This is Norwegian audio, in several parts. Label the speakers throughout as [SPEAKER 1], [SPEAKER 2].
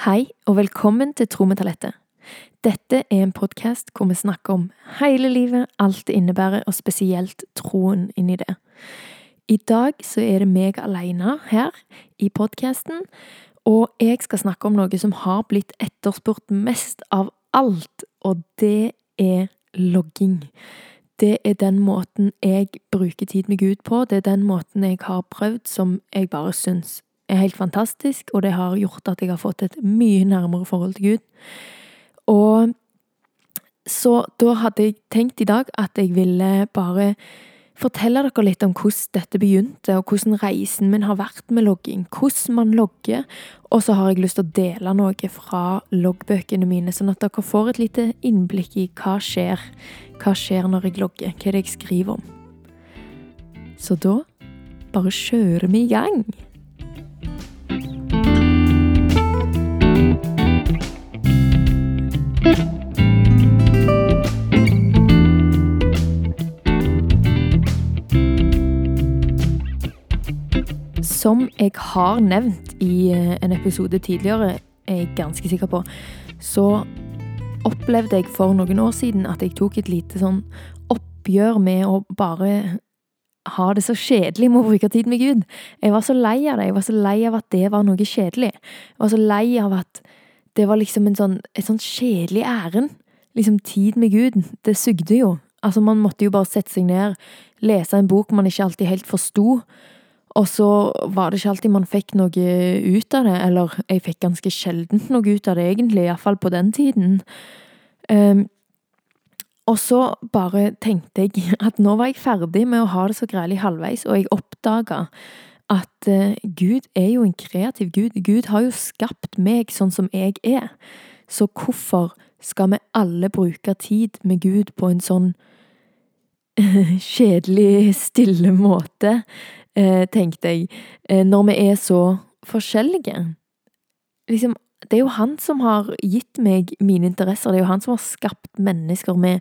[SPEAKER 1] Hei, og velkommen til Tro. Dette er en podkast hvor vi snakker om hele livet, alt det innebærer, og spesielt troen inni det. I dag så er det meg alene her i podkasten, og jeg skal snakke om noe som har blitt etterspurt mest av alt, og det er logging. Det er den måten jeg bruker tid med Gud på, det er den måten jeg har prøvd som jeg bare syns er helt fantastisk, og det har gjort at jeg har fått et mye nærmere forhold til Gud. Og så da hadde jeg tenkt i dag at jeg ville bare fortelle dere litt om hvordan dette begynte, og hvordan reisen min har vært med logging. Hvordan man logger. Og så har jeg lyst til å dele noe fra loggbøkene mine, sånn at dere får et lite innblikk i hva skjer. Hva skjer når jeg logger? Hva er det jeg skriver om? Så da bare kjører vi i gang. Jeg har nevnt i eh, en episode tidligere, er jeg ganske sikker på, så opplevde jeg for noen år siden at jeg tok et lite sånn oppgjør med å bare ha det så kjedelig med å bruke tid med Gud. Jeg var så lei av det. Jeg var så lei av at det var noe kjedelig. Jeg var så lei av at det var liksom en sånn, et sånn kjedelig ærend. Liksom tid med Gud. Det sugde jo. Altså, man måtte jo bare sette seg ned, lese en bok man ikke alltid helt forsto. Og så var det ikke alltid man fikk noe ut av det, eller jeg fikk ganske sjeldent noe ut av det, egentlig, iallfall på den tiden. Um, og så bare tenkte jeg at nå var jeg ferdig med å ha det så grælig halvveis, og jeg oppdaga at uh, Gud er jo en kreativ Gud. Gud har jo skapt meg sånn som jeg er. Så hvorfor skal vi alle bruke tid med Gud på en sånn kjedelig, stille måte? Eh, tenkte jeg, eh, når vi er så forskjellige. Liksom, det er jo han som har gitt meg mine interesser, det er jo han som har skapt mennesker med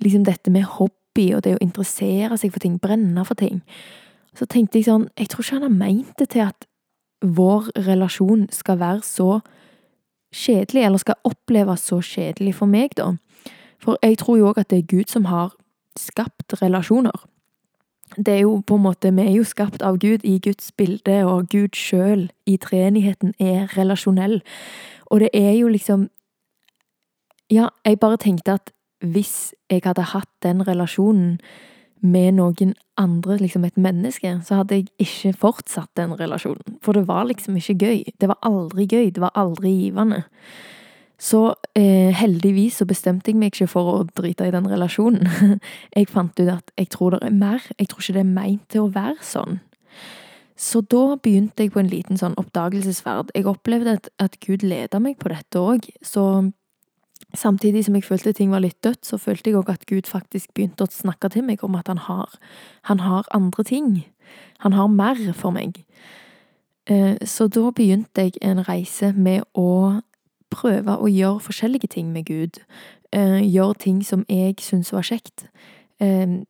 [SPEAKER 1] liksom dette med hobby og det å interessere seg for ting, brenne for ting. Så tenkte jeg sånn, jeg tror ikke han har meint det til at vår relasjon skal være så kjedelig, eller skal oppleves så kjedelig for meg, da. For jeg tror jo òg at det er Gud som har skapt relasjoner det er jo på en måte Vi er jo skapt av Gud i Guds bilde, og Gud sjøl i treenigheten er relasjonell. Og det er jo liksom Ja, jeg bare tenkte at hvis jeg hadde hatt den relasjonen med noen andre, liksom et menneske, så hadde jeg ikke fortsatt den relasjonen. For det var liksom ikke gøy. Det var aldri gøy. Det var aldri givende. Så eh, heldigvis så bestemte jeg meg ikke for å drite i den relasjonen. Jeg fant ut at jeg tror det er mer. Jeg tror ikke det er meint til å være sånn. Så da begynte jeg på en liten sånn oppdagelsesferd. Jeg opplevde at, at Gud leda meg på dette òg. Så samtidig som jeg følte ting var litt dødt, så følte jeg òg at Gud faktisk begynte å snakke til meg om at han har, han har andre ting. Han har mer for meg. Eh, så da begynte jeg en reise med å prøve å gjøre forskjellige ting med Gud. Eh, gjøre ting som jeg syntes var kjekt. Eh,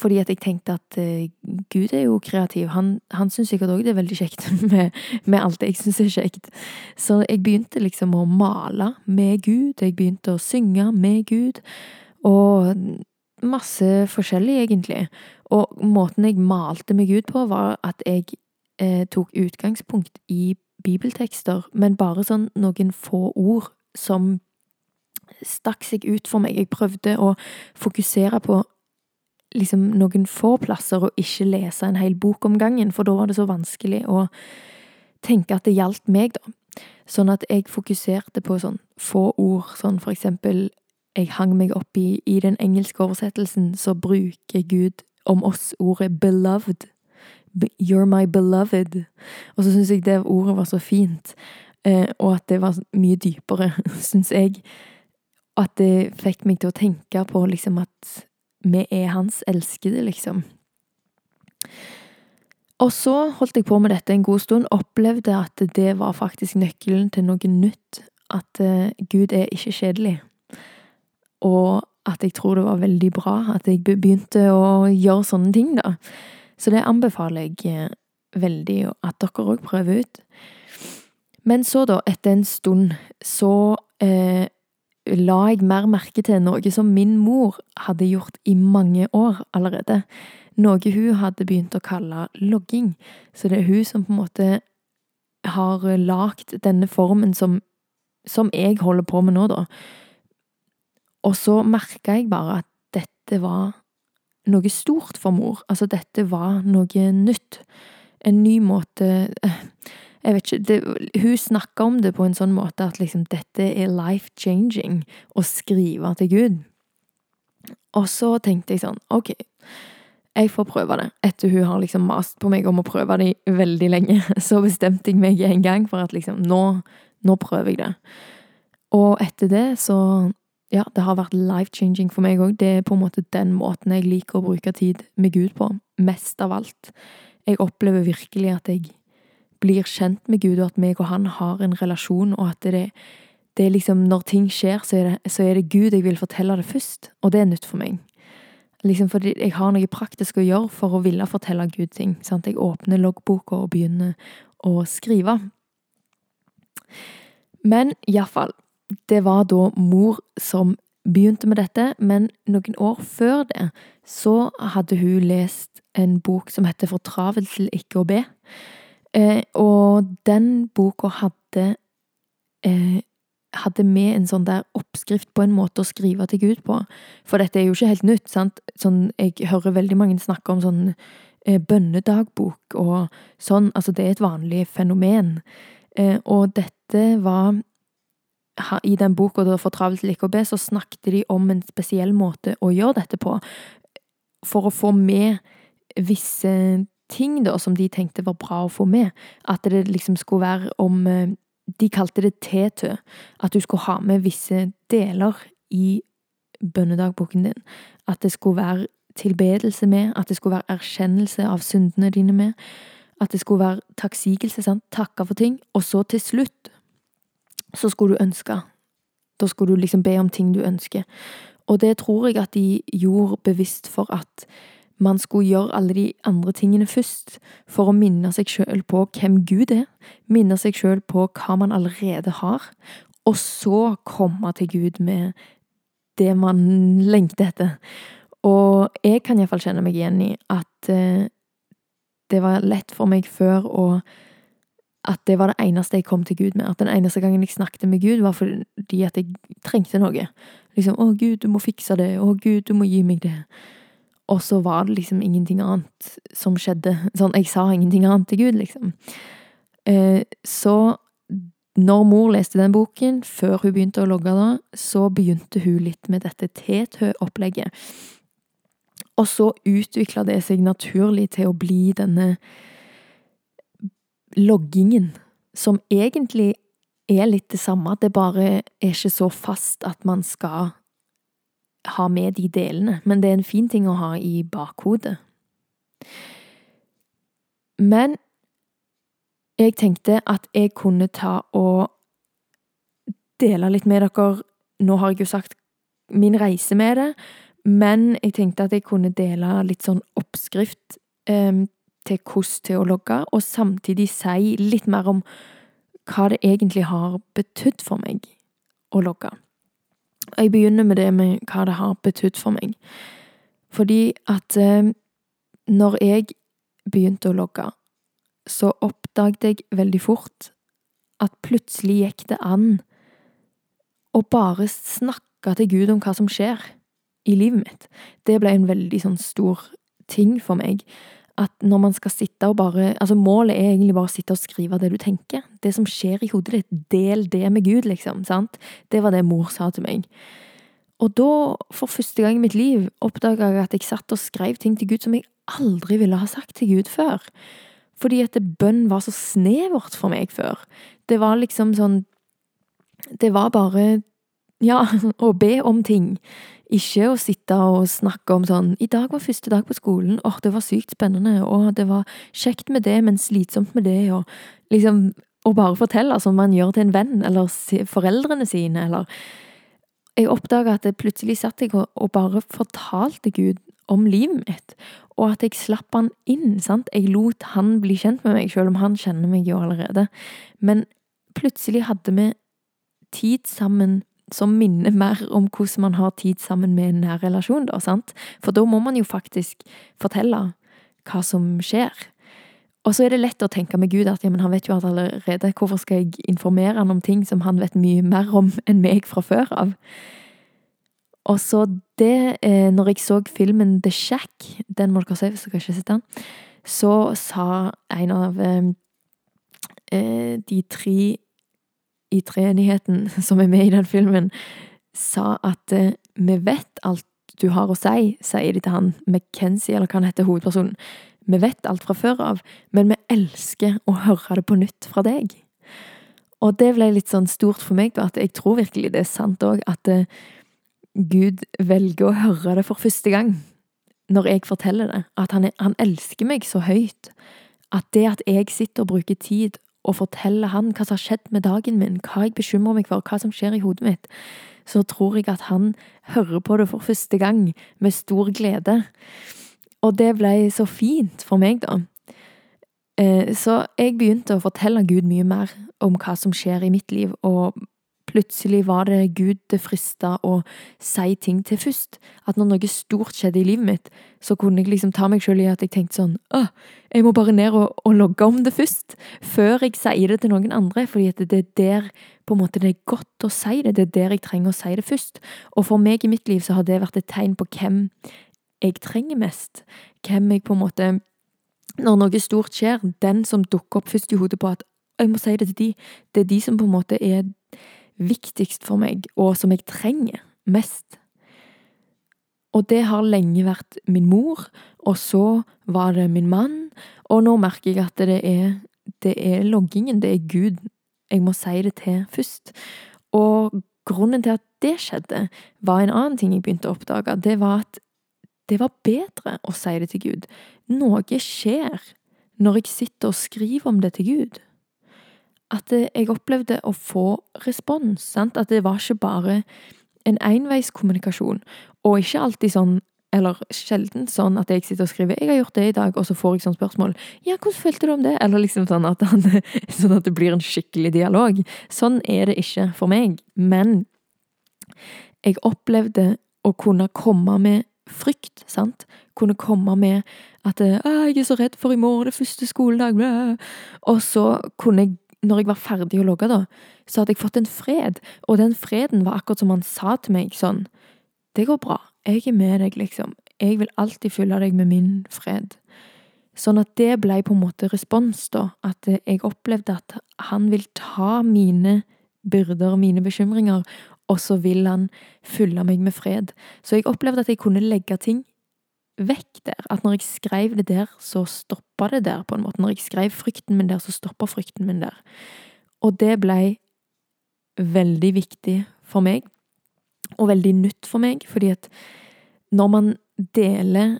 [SPEAKER 1] fordi at jeg tenkte at eh, Gud er jo kreativ. Han, han syns sikkert òg det er veldig kjekt med, med alt jeg syns er kjekt. Så jeg begynte liksom å male med Gud. Jeg begynte å synge med Gud. Og masse forskjellig, egentlig. Og måten jeg malte med Gud på, var at jeg tok utgangspunkt i bibeltekster, men bare sånn noen få ord som stakk seg ut for meg. Jeg prøvde å fokusere på liksom noen få plasser og ikke lese en hel bok om gangen, for da var det så vanskelig å tenke at det gjaldt meg, da. Sånn at jeg fokuserte på sånn få ord, sånn for eksempel jeg hang meg opp i, i den engelske oversettelsen, så bruker Gud om oss ordet beloved. You're my beloved. Og så syns jeg det ordet var så fint, eh, og at det var mye dypere, syns jeg. At det fikk meg til å tenke på liksom at vi er hans elskede, liksom. Og så holdt jeg på med dette en god stund, opplevde at det var faktisk nøkkelen til noe nytt. At uh, Gud er ikke kjedelig. Og at jeg tror det var veldig bra at jeg begynte å gjøre sånne ting, da. Så det anbefaler jeg eh, veldig at dere òg prøver ut. Men så, da, etter en stund, så eh, la jeg mer merke til noe som min mor hadde gjort i mange år allerede. Noe hun hadde begynt å kalle logging. Så det er hun som på en måte har lagd denne formen som, som jeg holder på med nå, da. Og så merka jeg bare at dette var noe stort for mor. Altså, dette var noe nytt. En ny måte eh, Jeg vet ikke det, Hun snakka om det på en sånn måte at liksom dette er life changing å skrive til Gud. Og så tenkte jeg sånn, ok, jeg får prøve det. Etter hun har liksom mast på meg om å prøve det veldig lenge, så bestemte jeg meg en gang for at liksom, nå, nå prøver jeg det. Og etter det så ja, det har vært life-changing for meg òg. Det er på en måte den måten jeg liker å bruke tid med Gud på. Mest av alt. Jeg opplever virkelig at jeg blir kjent med Gud, og at meg og han har en relasjon, og at det, det er liksom Når ting skjer, så er, det, så er det Gud jeg vil fortelle det først. Og det er nytt for meg. Liksom fordi jeg har noe praktisk å gjøre for å ville fortelle Gud ting. Sant? Jeg åpner loggboka og begynner å skrive. Men iallfall, det var da mor som begynte med dette, men noen år før det så hadde hun lest en bok som heter For travel til ikke å be. Eh, og den boka hadde eh, hadde med en sånn der oppskrift på en måte å skrive til Gud på. For dette er jo ikke helt nytt, sant. Sånn, jeg hører veldig mange snakke om sånn eh, bønnedagbok og sånn. Altså, det er et vanlig fenomen. Eh, og dette var i den boka For travelt til be, så snakket de om en spesiell måte å gjøre dette på. For å få med visse ting da, som de tenkte var bra å få med. At det liksom skulle være om eh, De kalte det tetø. At du skulle ha med visse deler i bønnedagboken din. At det skulle være tilbedelse med, at det skulle være erkjennelse av syndene dine med. At det skulle være takksigelse, sant, takke for ting. Og så til slutt så skulle du ønske. Da skulle du liksom be om ting du ønsker. Og det tror jeg at de gjorde bevisst for at man skulle gjøre alle de andre tingene først, for å minne seg sjøl på hvem Gud er, minne seg sjøl på hva man allerede har, og så komme til Gud med det man lengter etter. Og jeg kan iallfall kjenne meg igjen i at eh, det var lett for meg før å at det var det eneste jeg kom til Gud med. At den eneste gangen jeg snakket med Gud, var fordi at jeg trengte noe. Liksom 'Å, Gud, du må fikse det. Å, Gud, du må gi meg det.' Og så var det liksom ingenting annet som skjedde. Sånn, jeg sa ingenting annet til Gud, liksom. Eh, så når mor leste den boken, før hun begynte å logge da, så begynte hun litt med dette tetø-opplegget. Og så utvikla det seg naturlig til å bli denne loggingen, som egentlig er litt det samme, det bare er ikke så fast at man skal ha med de delene, men det er en fin ting å ha i bakhodet. Men jeg tenkte at jeg kunne ta og dele litt med dere Nå har jeg jo sagt min reise med det, men jeg tenkte at jeg kunne dele litt sånn oppskrift eh, til hvordan logge, og samtidig si litt mer om hva det egentlig har betydd for meg å logge. Jeg begynner med det med hva det har betydd for meg. Fordi at eh, når jeg begynte å logge, så oppdaget jeg veldig fort at plutselig gikk det an å bare snakke til Gud om hva som skjer i livet mitt. Det ble en veldig sånn stor ting for meg at når man skal sitte og bare Altså, målet er egentlig bare å sitte og skrive det du tenker. Det som skjer i hodet ditt. Del det med Gud, liksom. Sant? Det var det mor sa til meg. Og da, for første gang i mitt liv, oppdaga jeg at jeg satt og skrev ting til Gud som jeg aldri ville ha sagt til Gud før. Fordi at bønn var så snevert for meg før. Det var liksom sånn Det var bare ja, å be om ting. Ikke å sitte og snakke om sånn 'I dag var første dag på skolen. Åh, det var sykt spennende. Og det var kjekt med det, men slitsomt med det.' Og liksom Å bare fortelle, som man gjør til en venn, eller foreldrene sine, eller Jeg oppdaga at jeg plutselig satt jeg og bare fortalte Gud om livet mitt, og at jeg slapp han inn, sant. Jeg lot han bli kjent med meg, selv om han kjenner meg jo allerede. Men plutselig hadde vi tid sammen som minner mer om hvordan man har tid sammen med en nær relasjon, da, sant? For da må man jo faktisk fortelle hva som skjer. Og så er det lett å tenke med Gud at ja, men han vet jo alt allerede, hvorfor skal jeg informere han om ting som han vet mye mer om enn meg fra før av? Og så det, eh, når jeg så filmen The Shack, den må dere se hvis dere ikke har sett den, så sa en av eh, eh de tre i treenigheten som er med i den filmen, sa at eh, vi vet alt du har å si, sier de til han, McKenzie, eller hva han heter, hovedpersonen. Vi vet alt fra før av, men vi elsker å høre det på nytt fra deg. Og det ble litt sånn stort for meg, at jeg tror virkelig det er sant òg, at eh, Gud velger å høre det for første gang når jeg forteller det. At han, han elsker meg så høyt. At det at jeg sitter og bruker tid og forteller han hva som har skjedd med dagen min, hva jeg bekymrer meg for, hva som skjer i hodet mitt, så tror jeg at han hører på det for første gang, med stor glede. Og det ble så fint for meg, da. Eh, så jeg begynte å fortelle Gud mye mer om hva som skjer i mitt liv, og Plutselig var det Gud det frista å si ting til først. At når noe stort skjedde i livet mitt, så kunne jeg liksom ta meg sjøl i at jeg tenkte sånn Åh, jeg må bare ned og, og, logge om det først. Før jeg sier det til noen andre. Fordi at det er der på en måte det er godt å si det. Det er der jeg trenger å si det først. Og for meg i mitt liv så har det vært et tegn på hvem jeg trenger mest. Hvem jeg på en måte Når noe stort skjer, den som dukker opp først i hodet på at jeg må si det til de, det er de som på en måte er viktigst for meg, og som jeg trenger mest. Og det har lenge vært min mor, og så var det min mann, og nå merker jeg at det er, det er loggingen, det er Gud jeg må si det til først. Og grunnen til at det skjedde, var en annen ting jeg begynte å oppdage. Det var at det var bedre å si det til Gud. Noe skjer når jeg sitter og skriver om det til Gud at jeg opplevde å få respons. Sant? At det var ikke bare en enveiskommunikasjon, og ikke alltid sånn eller sjelden sånn at jeg sitter og skriver 'jeg har gjort det i dag', og så får jeg sånn spørsmål 'ja, hvordan følte du om det?' Eller liksom sånn at, han, sånn at det blir en skikkelig dialog. Sånn er det ikke for meg. Men jeg opplevde å kunne komme med frykt, sant? Kunne komme med at 'jeg er så redd for i morgen, det første skoledag', og så kunne jeg når jeg var ferdig å logge, da, så hadde jeg fått en fred, og den freden var akkurat som han sa til meg, sånn Det går bra, jeg er med deg, liksom, jeg vil alltid fylle deg med min fred. Sånn at det ble på en måte respons, da, at jeg opplevde at han vil ta mine byrder og mine bekymringer, og så vil han fylle meg med fred. Så jeg opplevde at jeg kunne legge ting vekk der. At når jeg skrev det der, så stoppa det der, på en måte. Når jeg skrev frykten min der, så stoppa frykten min der. Og det blei veldig viktig for meg, og veldig nytt for meg, fordi at når man deler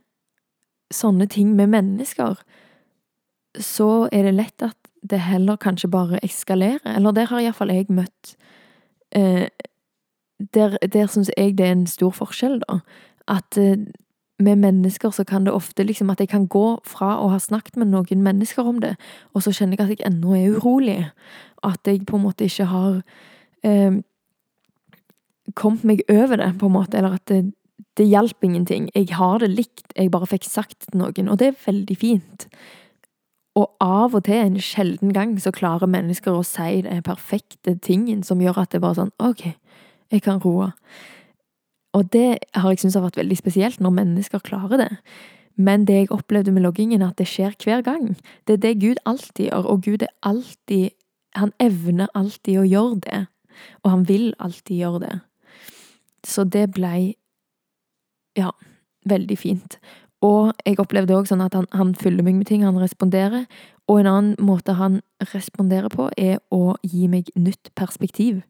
[SPEAKER 1] sånne ting med mennesker, så er det lett at det heller kanskje bare eskalerer. Eller der har iallfall jeg møtt eh, Der, der syns jeg det er en stor forskjell, da. At eh, med mennesker så kan det ofte liksom at jeg kan gå fra å ha snakket med noen mennesker om det, og så kjenner jeg at jeg ennå er urolig. At jeg på en måte ikke har eh, kommet meg over det, på en måte. Eller at det, det hjalp ingenting. Jeg har det likt, jeg bare fikk sagt til noen, og det er veldig fint. Og av og til, en sjelden gang, så klarer mennesker å si det perfekte tingen som gjør at det bare er sånn Ok, jeg kan roe. Og det har jeg syntes har vært veldig spesielt, når mennesker klarer det. Men det jeg opplevde med loggingen, er at det skjer hver gang. Det er det Gud alltid gjør, og Gud er alltid Han evner alltid å gjøre det. Og han vil alltid gjøre det. Så det blei ja, veldig fint. Og jeg opplevde òg sånn at han, han fyller meg med ting, han responderer. Og en annen måte han responderer på, er å gi meg nytt perspektiv.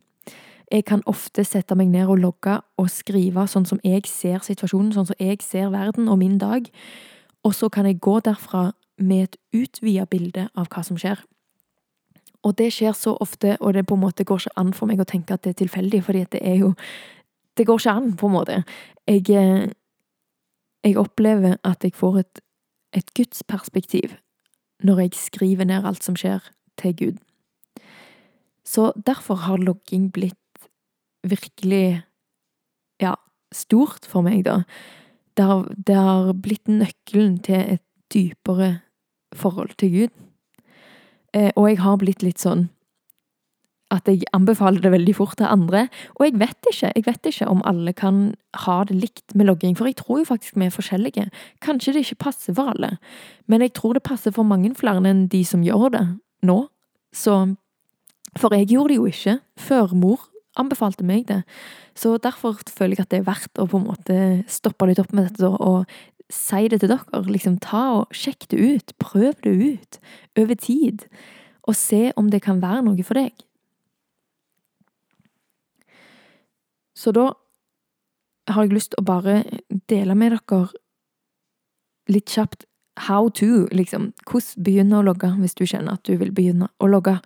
[SPEAKER 1] Jeg kan ofte sette meg ned og logge og skrive sånn som jeg ser situasjonen, sånn som jeg ser verden og min dag, og så kan jeg gå derfra med et utvida bilde av hva som skjer. Og det skjer så ofte, og det på en måte går ikke an for meg å tenke at det er tilfeldig, fordi det er jo Det går ikke an, på en måte. Jeg, eh, jeg opplever at jeg får et, et gudsperspektiv når jeg skriver ned alt som skjer, til Gud. Så derfor har logging blitt virkelig, ja, stort for meg, da. Det har, det har blitt nøkkelen til et dypere forhold til Gud. Eh, og jeg har blitt litt sånn at jeg anbefaler det veldig fort til andre. Og jeg vet ikke, jeg vet ikke om alle kan ha det likt med logging, for jeg tror jo faktisk vi er forskjellige. Kanskje det ikke passer for alle, men jeg tror det passer for mange flere enn de som gjør det nå. Så For jeg gjorde det jo ikke før mor anbefalte meg det. Så derfor føler jeg at det er verdt å på en måte stoppe litt opp med dette og si det til dere. Liksom ta og sjekk det ut. Prøv det ut over tid. Og se om det kan være noe for deg. Så da har jeg lyst til å bare dele med dere litt kjapt how to, liksom. Hvordan begynne å logge hvis du kjenner at du vil begynne å logge.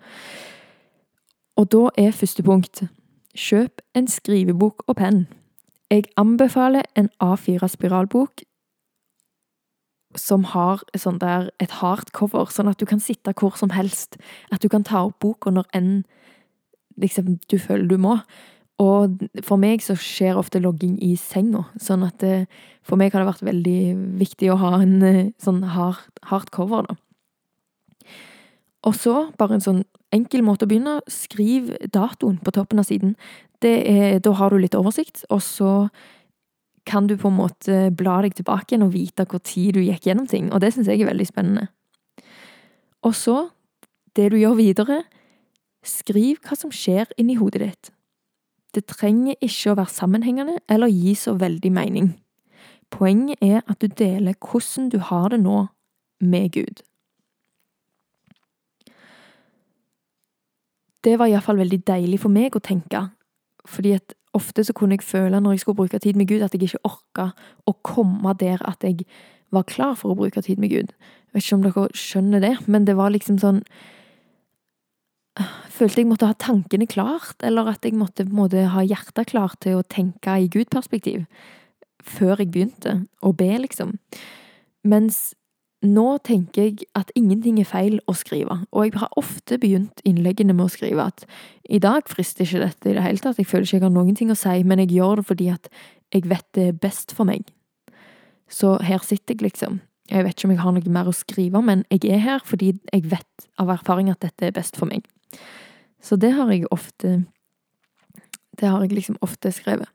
[SPEAKER 1] Og da er første punkt kjøp en skrivebok og penn. Jeg anbefaler en A4-spiralbok som har sånn der, et hardcover, sånn at du kan sitte hvor som helst. At du kan ta opp boka når enn liksom, du føler du må. Og for meg så skjer ofte logging i senga, sånn at eh, for meg har det vært veldig viktig å ha en eh, sånn hard, hardcover, da. Og så, bare en sånn enkel måte å begynne, skriv datoen på toppen av siden. Er, da har du litt oversikt, og så kan du på en måte bla deg tilbake igjen og vite hvor tid du gikk gjennom ting, og det syns jeg er veldig spennende. Og så, det du gjør videre, skriv hva som skjer inni hodet ditt. Det trenger ikke å være sammenhengende eller gi så veldig mening. Poenget er at du deler hvordan du har det nå med Gud. Det var iallfall veldig deilig for meg å tenke, fordi at ofte så kunne jeg føle når jeg skulle bruke tid med Gud, at jeg ikke orka å komme der at jeg var klar for å bruke tid med Gud. Jeg vet ikke om dere skjønner det, men det var liksom sånn følte jeg måtte ha tankene klart, eller at jeg måtte, måtte ha hjertet klart til å tenke i Gud-perspektiv før jeg begynte å be, liksom. Mens nå tenker jeg at ingenting er feil å skrive, og jeg har ofte begynt innleggene med å skrive at i dag frister ikke dette i det hele tatt, jeg føler ikke jeg har noen ting å si, men jeg gjør det fordi at jeg vet det er best for meg. Så her sitter jeg, liksom. Jeg vet ikke om jeg har noe mer å skrive, men jeg er her fordi jeg vet av erfaring at dette er best for meg. Så det har jeg ofte Det har jeg liksom ofte skrevet.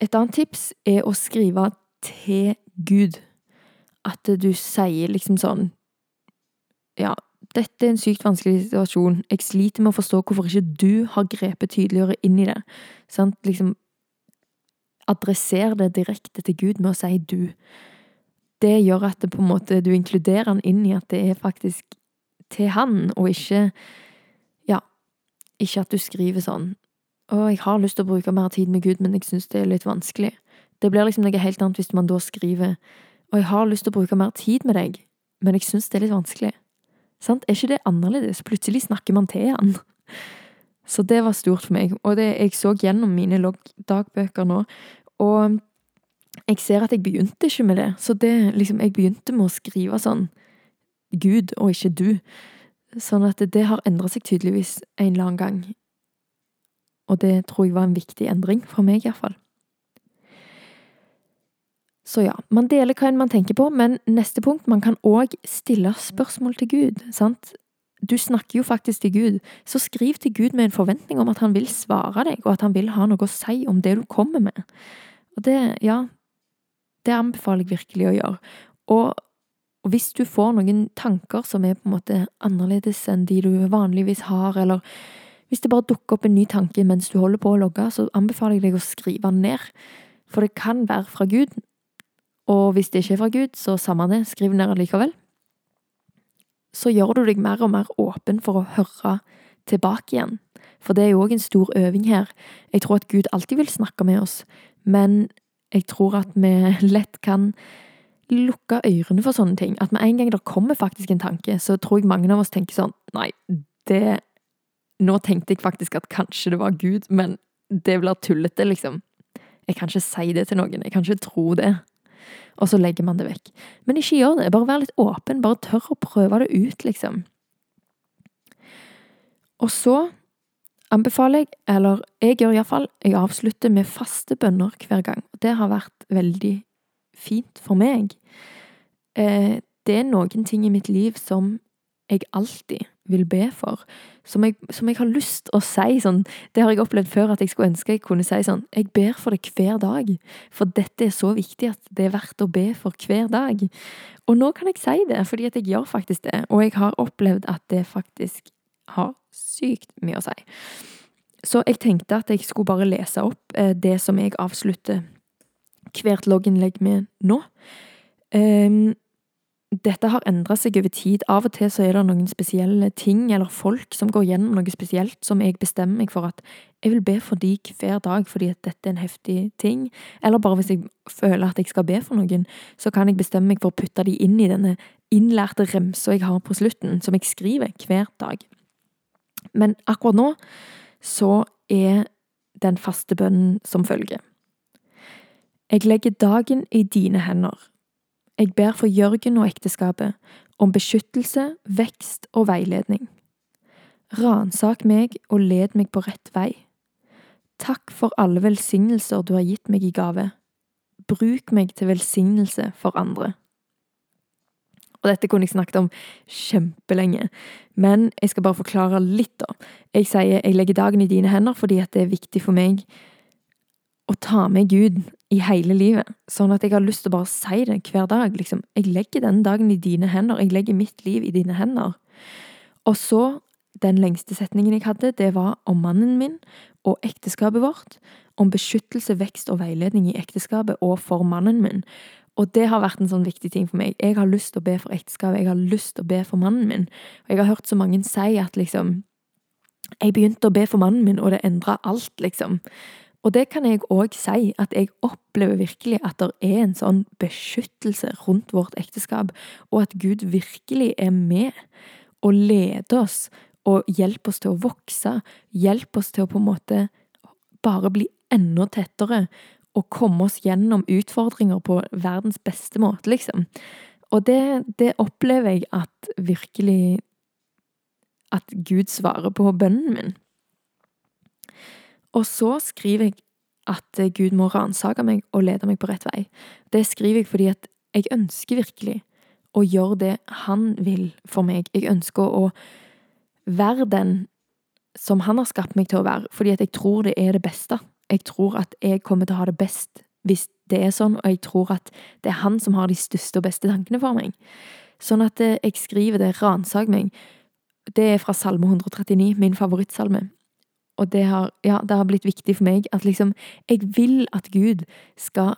[SPEAKER 1] Et annet tips er å skrive til Gud. At du sier liksom sånn Ja, dette er en sykt vanskelig situasjon. Jeg sliter med å forstå hvorfor ikke du har grepet tydeligere inn i det. Sant? Liksom Adresser det direkte til Gud med å si du. Det gjør at det på en måte, du inkluderer han inn i at det er faktisk til han, og ikke Ja, ikke at du skriver sånn å, jeg har lyst til å bruke mer tid med Gud, men jeg syns det er litt vanskelig. Det blir liksom noe helt annet hvis man da skriver å, jeg har lyst til å bruke mer tid med deg, men jeg syns det er litt vanskelig. Sant? Er ikke det annerledes? Plutselig snakker man til han. Så det var stort for meg, og det, jeg så gjennom mine dagbøker nå, og jeg ser at jeg begynte ikke med det, så det liksom, jeg begynte med å skrive sånn Gud og ikke du. Sånn at det har endra seg tydeligvis en eller annen gang. Og det tror jeg var en viktig endring, for meg iallfall. Så ja, man deler hva enn man tenker på, men neste punkt, man kan òg stille spørsmål til Gud, sant? Du snakker jo faktisk til Gud, så skriv til Gud med en forventning om at han vil svare deg, og at han vil ha noe å si om det du kommer med. Og det, ja, det anbefaler jeg virkelig å gjøre. Og og hvis du får noen tanker som er på en måte annerledes enn de du vanligvis har, eller hvis det bare dukker opp en ny tanke mens du holder på å logge, så anbefaler jeg deg å skrive den ned. For det kan være fra Gud, og hvis det ikke er fra Gud, så samme det, skriv ned allikevel. Så gjør du deg mer og mer åpen for å høre tilbake igjen. For det er jo òg en stor øving her. Jeg tror at Gud alltid vil snakke med oss, men jeg tror at vi lett kan lukke ørene for sånne ting. At med en gang det kommer faktisk en tanke, så tror jeg mange av oss tenker sånn Nei, det Nå tenkte jeg faktisk at kanskje det var Gud, men det blir tullete, liksom. Jeg kan ikke si det til noen. Jeg kan ikke tro det. Og så legger man det vekk. Men ikke gjør det. Bare vær litt åpen. Bare tør å prøve det ut, liksom. Og så anbefaler jeg, eller jeg gjør iallfall, jeg avslutter med faste bønner hver gang. Det har vært veldig fint for meg. Eh, det er noen ting i mitt liv som jeg alltid vil be for, som jeg, som jeg, har lyst å si sånn Det har jeg opplevd før at jeg skulle ønske jeg kunne si sånn Jeg ber for det hver dag, for dette er så viktig at det er verdt å be for hver dag. Og nå kan jeg si det, fordi at jeg gjør faktisk det, og jeg har opplevd at det faktisk har sykt mye å si. Så jeg tenkte at jeg skulle bare lese opp eh, det som jeg avslutter hvert logginnlegg med nå. Um, dette har endra seg over tid. Av og til så er det noen spesielle ting eller folk som går gjennom noe spesielt, som jeg bestemmer meg for at jeg vil be for de hver dag fordi at dette er en heftig ting. Eller bare hvis jeg føler at jeg skal be for noen, så kan jeg bestemme meg for å putte de inn i denne innlærte remsa jeg har på slutten, som jeg skriver hver dag. Men akkurat nå så er den faste bønnen som følger. Jeg legger dagen i dine hender. Jeg ber for Jørgen og ekteskapet om beskyttelse, vekst og veiledning. Ransak meg og led meg på rett vei. Takk for alle velsignelser du har gitt meg i gave. Bruk meg til velsignelse for andre. Og dette kunne jeg snakket om kjempelenge, men jeg skal bare forklare litt, da. Jeg sier jeg legger dagen i dine hender fordi det er viktig for meg å ta med Gud i hele livet, sånn at jeg har lyst til å bare si det hver dag, liksom. Jeg legger den dagen i dine hender, jeg legger mitt liv i dine hender. Og så, den lengste setningen jeg hadde, det var om mannen min og ekteskapet vårt, om beskyttelse, vekst og veiledning i ekteskapet og for mannen min. Og det har vært en sånn viktig ting for meg. Jeg har lyst til å be for ekteskapet, jeg har lyst til å be for mannen min. Og jeg har hørt så mange si at liksom Jeg begynte å be for mannen min, og det endra alt, liksom. Og det kan jeg òg si, at jeg opplever virkelig at det er en sånn beskyttelse rundt vårt ekteskap, og at Gud virkelig er med og leder oss og hjelper oss til å vokse, hjelper oss til å på en måte bare bli enda tettere og komme oss gjennom utfordringer på verdens beste måte, liksom. Og det, det opplever jeg at virkelig At Gud svarer på bønnen min. Og så skriver jeg at eh, Gud må ransake meg og lede meg på rett vei. Det skriver jeg fordi at jeg ønsker virkelig å gjøre det han vil for meg. Jeg ønsker å være den som han har skapt meg til å være, fordi at jeg tror det er det beste. Jeg tror at jeg kommer til å ha det best hvis det er sånn, og jeg tror at det er han som har de største og beste tankene for meg. Sånn at eh, jeg skriver det 'ransak meg'. Det er fra Salme 139, min favorittsalme. Og det har, ja, det har blitt viktig for meg at liksom Jeg vil at Gud skal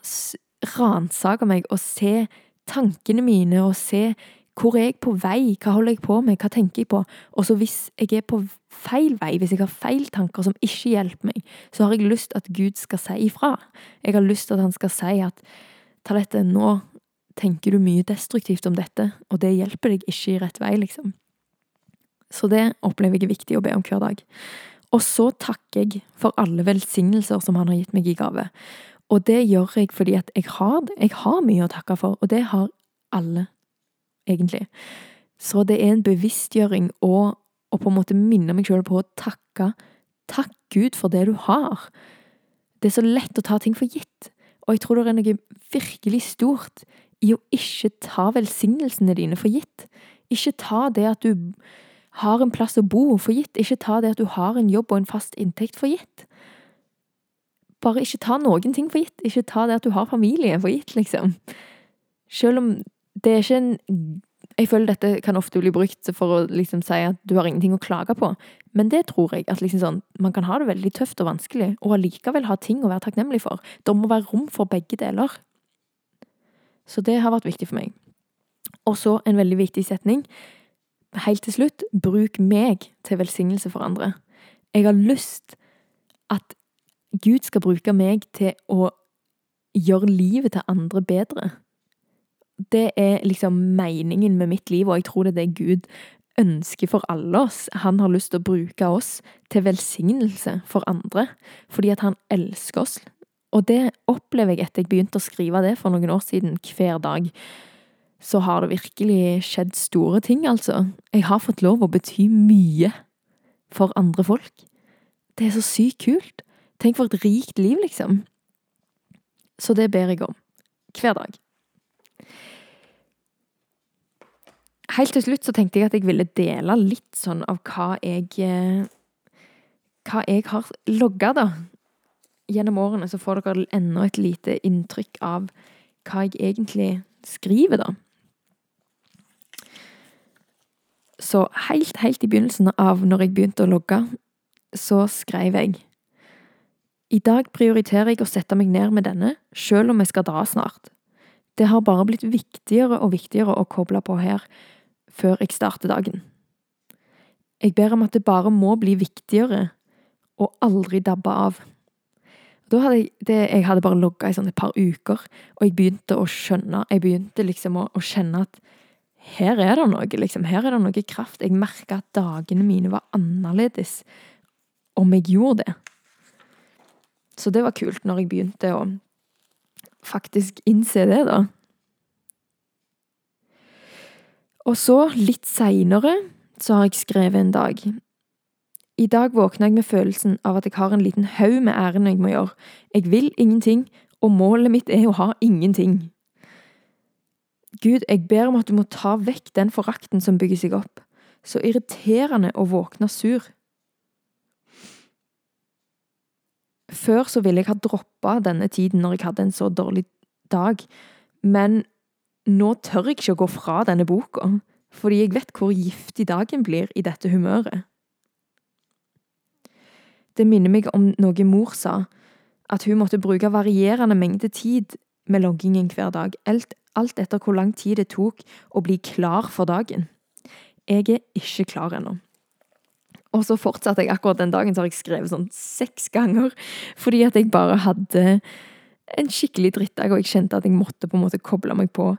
[SPEAKER 1] ransake meg og se tankene mine og se hvor er jeg på vei, hva holder jeg på med, hva tenker jeg på? Og så hvis jeg er på feil vei, hvis jeg har feil tanker som ikke hjelper meg, så har jeg lyst at Gud skal si ifra. Jeg har lyst at han skal si at Talette, nå tenker du mye destruktivt om dette, og det hjelper deg ikke i rett vei, liksom. Så det opplever jeg er viktig å be om hver dag. Og så takker jeg for alle velsignelser som han har gitt meg i gave. Og det gjør jeg fordi at jeg har, jeg har mye å takke for, og det har alle, egentlig. Så det er en bevisstgjøring og å på en måte minne meg sjøl på å takke. Takk Gud for det du har. Det er så lett å ta ting for gitt, og jeg tror det er noe virkelig stort i å ikke ta velsignelsene dine for gitt. Ikke ta det at du har en plass å bo for gitt. Ikke ta det at du har en jobb og en fast inntekt for gitt. Bare ikke ta noen ting for gitt. Ikke ta det at du har familie for gitt, liksom. Selv om det er ikke en Jeg føler dette kan ofte bli brukt for å liksom si at du har ingenting å klage på, men det tror jeg. At liksom sånn, man kan ha det veldig tøft og vanskelig, og allikevel ha ting å være takknemlig for. Det må være rom for begge deler. Så det har vært viktig for meg. Og så en veldig viktig setning helt til slutt, bruk meg til velsignelse for andre. Jeg har lyst at Gud skal bruke meg til å gjøre livet til andre bedre. Det er liksom meningen med mitt liv, og jeg tror det er det Gud ønsker for alle oss. Han har lyst til å bruke oss til velsignelse for andre, fordi at han elsker oss. Og det opplever jeg etter jeg begynte å skrive det for noen år siden, hver dag så har det virkelig skjedd store ting, altså. Jeg har fått lov å bety mye for andre folk. Det er så sykt kult. Tenk for et rikt liv, liksom. Så det ber jeg om. Hver dag. Helt til slutt så tenkte jeg at jeg ville dele litt sånn av hva jeg eh, Hva jeg har logga, da. Gjennom årene så får dere enda et lite inntrykk av hva jeg egentlig skriver, da. Så helt, helt i begynnelsen av når jeg begynte å logge, så skrev jeg I dag prioriterer jeg å sette meg ned med denne, selv om jeg skal dra snart. Det har bare blitt viktigere og viktigere å koble på her før jeg starter dagen. Jeg ber om at det bare må bli viktigere, og aldri dabbe av. Da hadde jeg, det, jeg hadde bare logga i sånn et par uker, og jeg begynte å skjønne Jeg begynte liksom å, å kjenne at her er det noe, liksom. Her er det noe kraft. Jeg merka at dagene mine var annerledes om jeg gjorde det. Så det var kult når jeg begynte å faktisk innse det, da. Og så, litt seinere, så har jeg skrevet en dag. I dag våkna jeg med følelsen av at jeg har en liten haug med ærend jeg må gjøre. Jeg vil ingenting, og målet mitt er å ha ingenting. Gud, jeg ber om at du må ta vekk den forakten som bygger seg opp. Så irriterende å våkne sur. Før så ville jeg ha droppa denne tiden når jeg hadde en så dårlig dag, men nå tør jeg ikke å gå fra denne boka, fordi jeg vet hvor giftig dagen blir i dette humøret. Det minner meg om noe mor sa, at hun måtte bruke varierende mengde tid med loggingen hver dag, alt, alt etter hvor lang tid det tok å bli klar for dagen. Jeg er ikke klar ennå. Og så fortsatte jeg akkurat den dagen, så har jeg skrevet sånn seks ganger, fordi at jeg bare hadde en skikkelig drittdag, og jeg kjente at jeg måtte på en måte koble meg på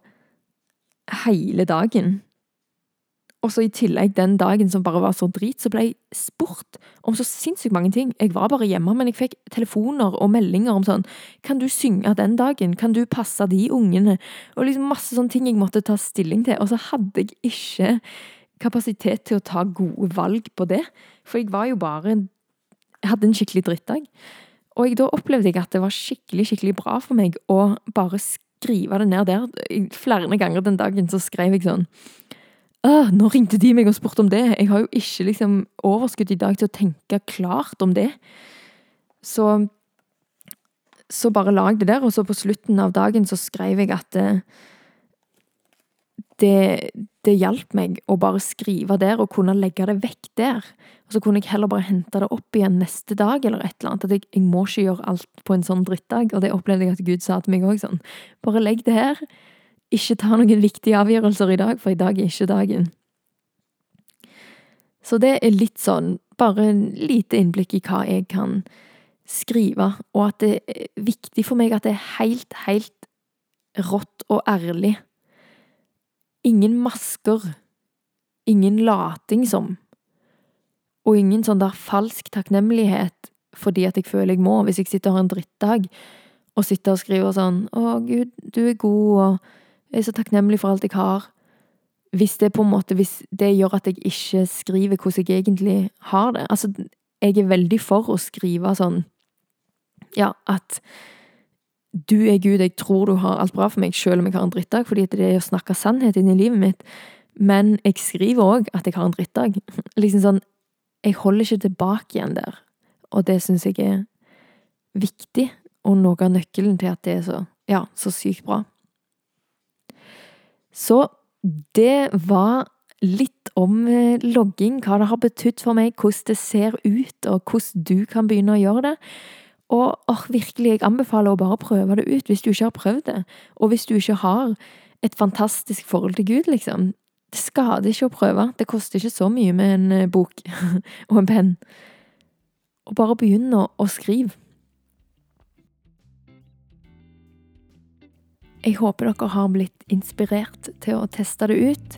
[SPEAKER 1] hele dagen. Og så i tillegg den dagen som bare var så drit, så ble jeg spurt om så sinnssykt mange ting. Jeg var bare hjemme, men jeg fikk telefoner og meldinger om sånn Kan du synge den dagen? Kan du passe de ungene? Og liksom masse sånne ting jeg måtte ta stilling til. Og så hadde jeg ikke kapasitet til å ta gode valg på det. For jeg var jo bare Jeg hadde en skikkelig drittdag. Og jeg, da opplevde jeg at det var skikkelig, skikkelig bra for meg å bare skrive det ned der. Flere ganger den dagen så skrev jeg sånn nå ringte de meg og spurte om det. Jeg har jo ikke liksom overskudd i dag til å tenke klart om det. Så så bare lag det der, og så på slutten av dagen så skrev jeg at det, det, det hjalp meg å bare skrive der og kunne legge det vekk der. Og så kunne jeg heller bare hente det opp igjen neste dag eller et eller annet. At jeg, jeg må ikke gjøre alt på en sånn drittdag. Og det opplevde jeg at Gud sa til meg òg sånn. Bare legg det her ikke ta noen viktige avgjørelser i dag, for i dag er ikke dagen. Så det er litt sånn, bare en lite innblikk i hva jeg kan skrive, og at det er viktig for meg at det er helt, helt rått og ærlig. Ingen masker. Ingen lating som. Og ingen sånn der falsk takknemlighet fordi at jeg føler jeg må, hvis jeg sitter og har en drittdag, og sitter og skriver sånn 'Å, Gud, du er god', og jeg er så takknemlig for alt jeg har. Hvis det på en måte, hvis det gjør at jeg ikke skriver hvordan jeg egentlig har det. Altså, jeg er veldig for å skrive sånn Ja, at du er Gud, jeg tror du har alt bra for meg, selv om jeg har en drittdag, fordi det er å snakke sannhet inn i livet mitt. Men jeg skriver òg at jeg har en drittdag. Liksom sånn Jeg holder ikke tilbake igjen der. Og det syns jeg er viktig, og noe av nøkkelen til at det er så, ja, så sykt bra. Så det var litt om eh, logging, hva det har betydd for meg, hvordan det ser ut, og hvordan du kan begynne å gjøre det. Og or, virkelig, jeg anbefaler å bare prøve det ut hvis du ikke har prøvd det. Og hvis du ikke har et fantastisk forhold til Gud, liksom. Det skader ikke å prøve. Det koster ikke så mye med en eh, bok og en penn. Og bare begynne å skrive. Jeg håper dere har blitt inspirert til å teste det ut.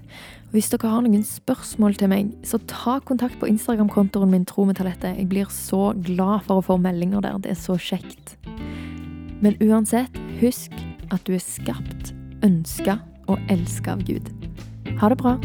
[SPEAKER 1] Hvis dere har noen spørsmål til meg, så ta kontakt på Instagram-kontoen min Tro med talentet. Jeg blir så glad for å få meldinger der. Det er så kjekt. Men uansett, husk at du er skapt, ønska og elska av Gud. Ha det bra.